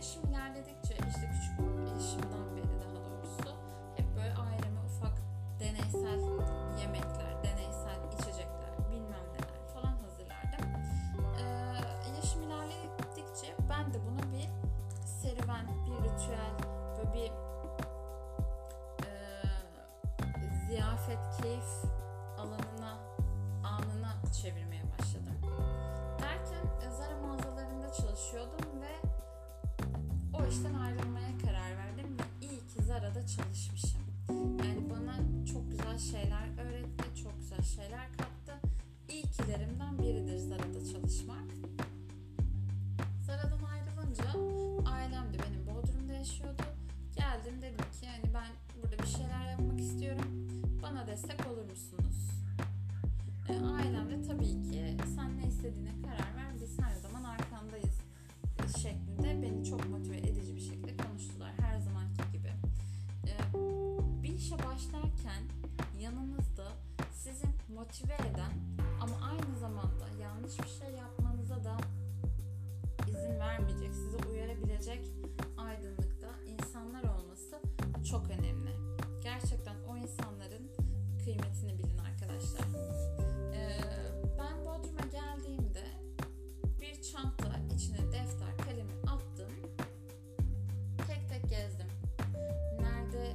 yaşım ilerledikçe işte küçük yaşımdan çalışmışım. Yani bana çok güzel şeyler öğretti, çok güzel şeyler kattı. İyikilerimden biridir Zara'da çalışmak. Zara'dan ayrılınca ailem de benim Bodrum'da yaşıyordu. Geldim dedim ki yani ben burada bir şeyler yapmak istiyorum. Bana destek olur musunuz? E, ailem de tabii ki sen ne istediğine karar ver biz her zaman arkandayız şeklinde beni çok motive eden ama aynı zamanda yanlış bir şey yapmanıza da izin vermeyecek, sizi uyarabilecek aydınlıkta insanlar olması çok önemli. Gerçekten o insanların kıymetini bilin arkadaşlar. Ee, ben Bodrum'a geldiğimde bir çanta içine defter, kalemi attım. Tek tek gezdim. Nerede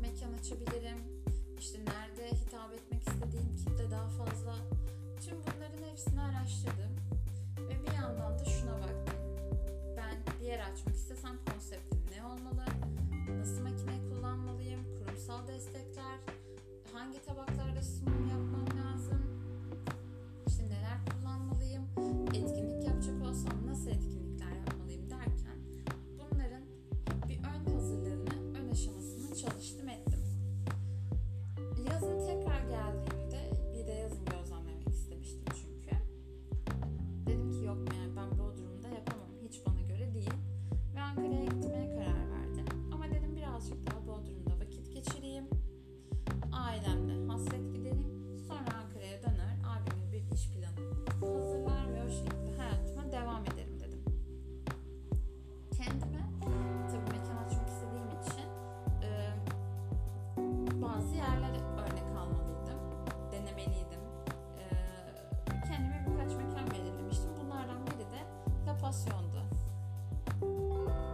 mekan açabilirim? İşte nerede hitap etmek istediğim kitle daha fazla. Tüm bunların hepsini araştırdım. Ve bir yandan da şuna baktım. Ben bir yer açmak istesem konseptim ne olmalı? Nasıl makine kullanmalıyım? Kurumsal destekler? Hangi tabaklarda sunum yapmam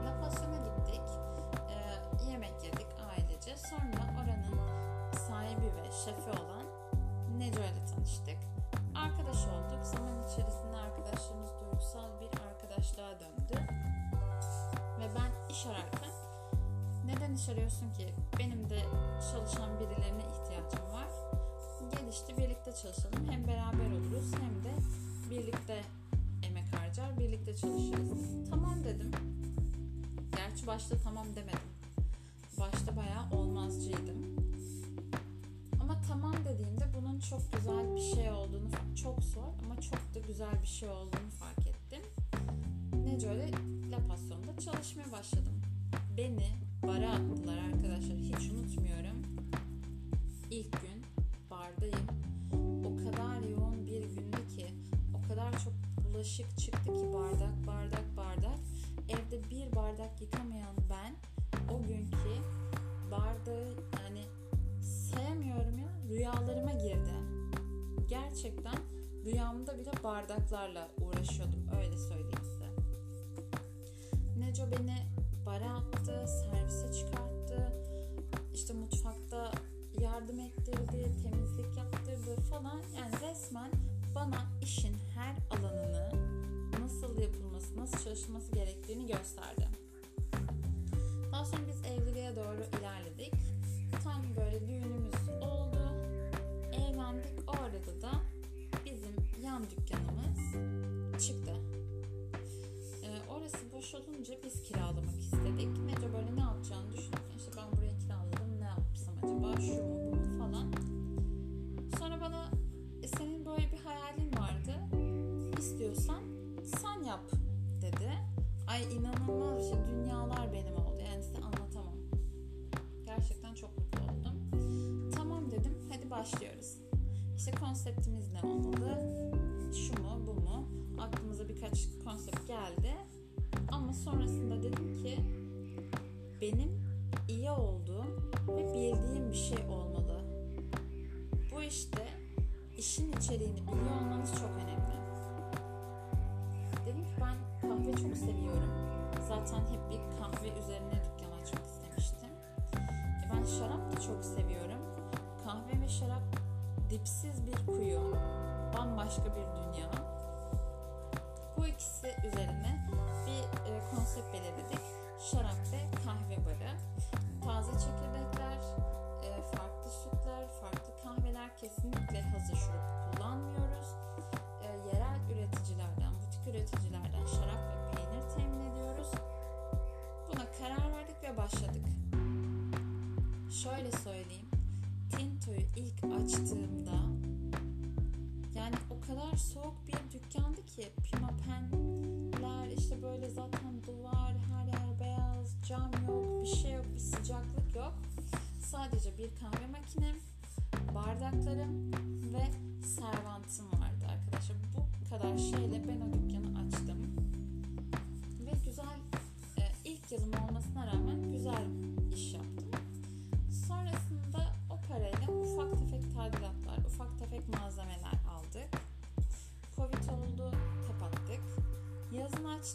La Passion'a gittik. E, yemek yedik ailece. Sonra oranın sahibi ve şefi olan Neco ile tanıştık. Arkadaş olduk. Zaman içerisinde arkadaşlığımız duygusal bir arkadaşlığa döndü. Ve ben iş ararken neden iş arıyorsun ki? Benim de çalışan birilerine ihtiyacım var. Gel işte birlikte çalışalım. Birlikte çalışırız. Tamam dedim. Gerçi başta tamam demedim. Başta bayağı olmazcıydım. Ama tamam dediğimde bunun çok güzel bir şey olduğunu, çok zor ama çok da güzel bir şey olduğunu fark ettim. Nece öyle La Passion'da çalışmaya başladım. Beni bara attılar arkadaşlar. Hiç unutmuyorum. İlk gün bulaşık çıktı ki bardak bardak bardak. Evde bir bardak yıkamayan ben o günkü bardağı yani sayamıyorum ya rüyalarıma girdi. Gerçekten rüyamda bile bardaklarla uğraşıyordum öyle söyleyeyim size. Neco beni bara attı, servise çıkarttı. İşte mutfakta yardım ettirdi, temizlik yaptırdı falan. Yani resmen bana işin her alanını nasıl yapılması, nasıl çalışılması gerektiğini gösterdi. Daha sonra biz evliliğe doğru ilerledik. Tam böyle düğünümüz oldu. Evlendik. O arada da bizim yan dükkanımız çıktı. Ee, orası boş olunca biz kiralamak istedik. Nece böyle ne yapacağını düşünürken işte ben burayı kiraladım ne yapsam acaba şu yap dedi. Ay inanılmaz şey. Dünyalar benim oldu. Yani size anlatamam. Gerçekten çok mutlu oldum. Tamam dedim. Hadi başlıyoruz. İşte konseptimiz ne olmalı? Şu mu bu mu? Aklımıza birkaç konsept geldi. Ama sonrasında dedim ki benim iyi olduğum ve bildiğim bir şey olmalı. Bu işte işin içeriğini biliyor olmanız çok önemli. Çok seviyorum. Zaten hep bir kahve üzerine dükkan açmak istemiştim. E, ben şarap da çok seviyorum. Kahve ve şarap dipsiz bir kuyu. Bambaşka bir dünya. Şöyle söyleyeyim. Tinto'yu ilk açtığımda yani o kadar soğuk bir dükkandı ki pimapenler işte böyle zaten duvar her yer beyaz cam yok bir şey yok bir sıcaklık yok sadece bir kahve makinem bardaklarım ve servantım vardı arkadaşlar bu kadar şeyle ben o dükkanı açtım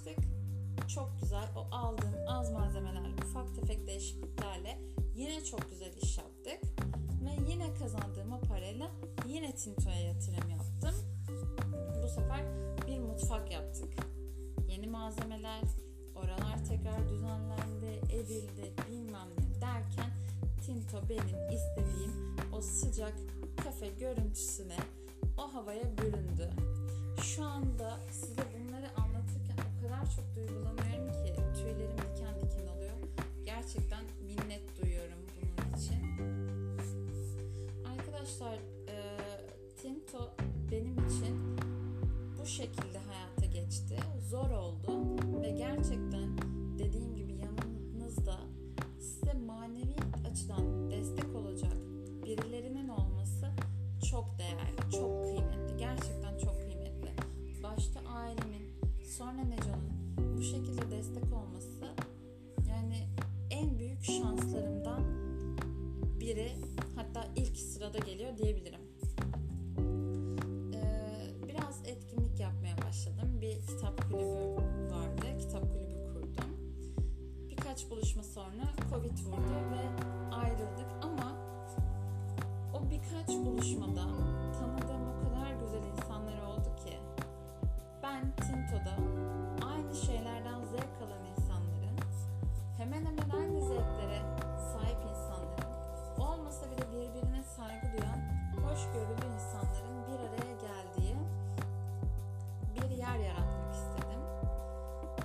yazın açtık çok güzel. O aldığım az malzemeler ufak tefek değişikliklerle yine çok güzel iş yaptık. Ve yine kazandığım parayla yine Tinto'ya yatırım yaptım. Bu sefer bir mutfak yaptık. Yeni malzemeler oralar tekrar düzenlendi edildi bilmem ne derken Tinto benim istediğim o sıcak kafe görüntüsüne o havaya büründü. Şu anda size kadar çok duygulanıyorum şekilde destek olması yani en büyük şanslarımdan biri hatta ilk sırada geliyor diyebilirim. Ee, biraz etkinlik yapmaya başladım. Bir kitap kulübü vardı. Kitap kulübü kurdum. Birkaç buluşma sonra Covid vurdu ve ayrıldık ama o birkaç buluşmada tanıdığım o kadar güzel insanlar oldu ki ben Tinto'da aynı insanların hemen hemen aynı zevklere sahip insanların olmasa bile birbirine saygı duyan hoşgörülü insanların bir araya geldiği bir yer yaratmak istedim.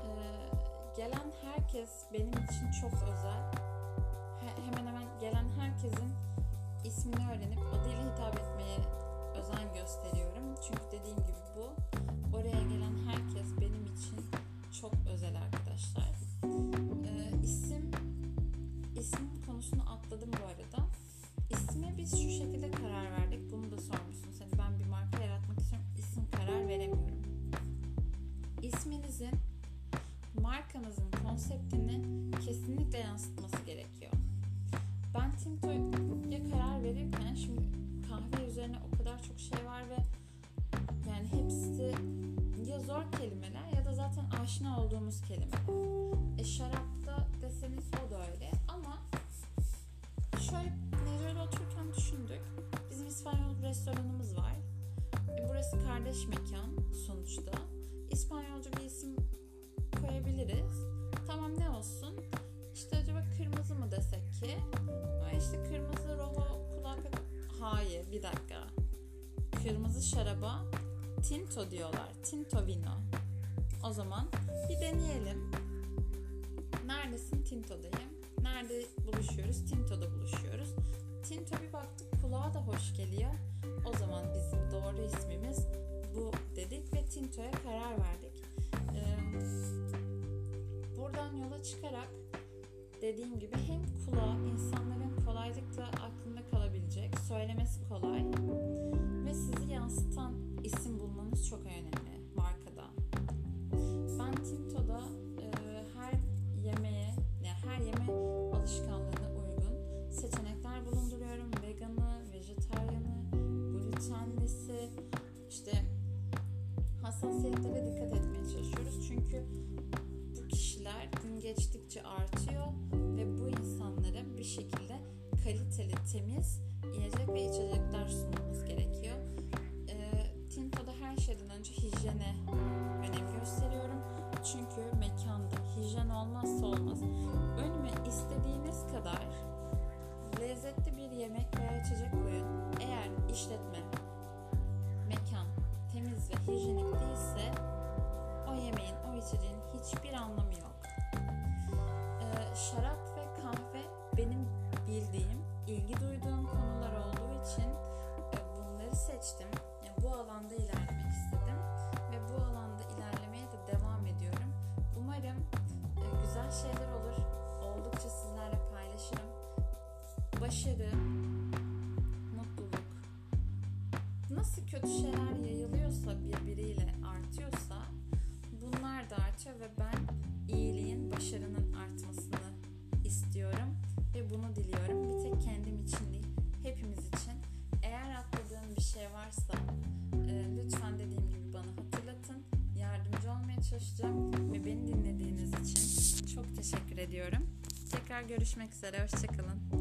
Ee, gelen herkes benim için çok özel. He- hemen hemen gelen herkesin ismini öğrenip adıyla hitap etmeye özen gösteriyorum. Çünkü dediğim gibi bu oraya gelen herkes benim için çok özel arkadaşlar. Zor kelimeler ya da zaten aşina olduğumuz kelimeler. E şarapta deseniz o da öyle ama şöyle Neco'yla otururken düşündük. Bizim İspanyol restoranımız var. E burası kardeş mekan sonuçta. İspanyolca bir isim koyabiliriz. Tamam ne olsun? İşte acaba kırmızı mı desek ki? Ama işte kırmızı rojo kulağa pek... Hayır bir dakika. Kırmızı şaraba Tinto diyorlar. Tinto vino. O zaman bir deneyelim. Neredesin? Tinto'dayım. Nerede buluşuyoruz? Tinto'da buluşuyoruz. Tinto bir baktık kulağa da hoş geliyor. O zaman bizim doğru ismimiz bu dedik ve Tinto'ya karar verdik. Ee, buradan yola çıkarak dediğim gibi hem kulağa insanların kolaylıkla aklında kalabilecek, söylemesi kolay ve sizi yansıtan isim bulmanız çok önemli Çünkü mekanda hijyen olmazsa olmaz. Önüme istediğiniz kadar lezzetli bir yemek veya içecek koyun. Eğer işletme, mekan temiz ve hijyenik değilse o yemeğin, o içeceğin hiçbir anlamı yok. Ee, şarap ve kahve benim bildiğim, ilgi duyduğum konular olduğu için e, bunları seçtim. Yani bu alanda ilerlemek istedim şeyler olur. Oldukça sizlerle paylaşırım. Başarı, mutluluk, nasıl kötü şeyler yayılıyorsa birbiriyle artıyorsa bunlar da artıyor ve ben ediyorum. Tekrar görüşmek üzere, hoşçakalın.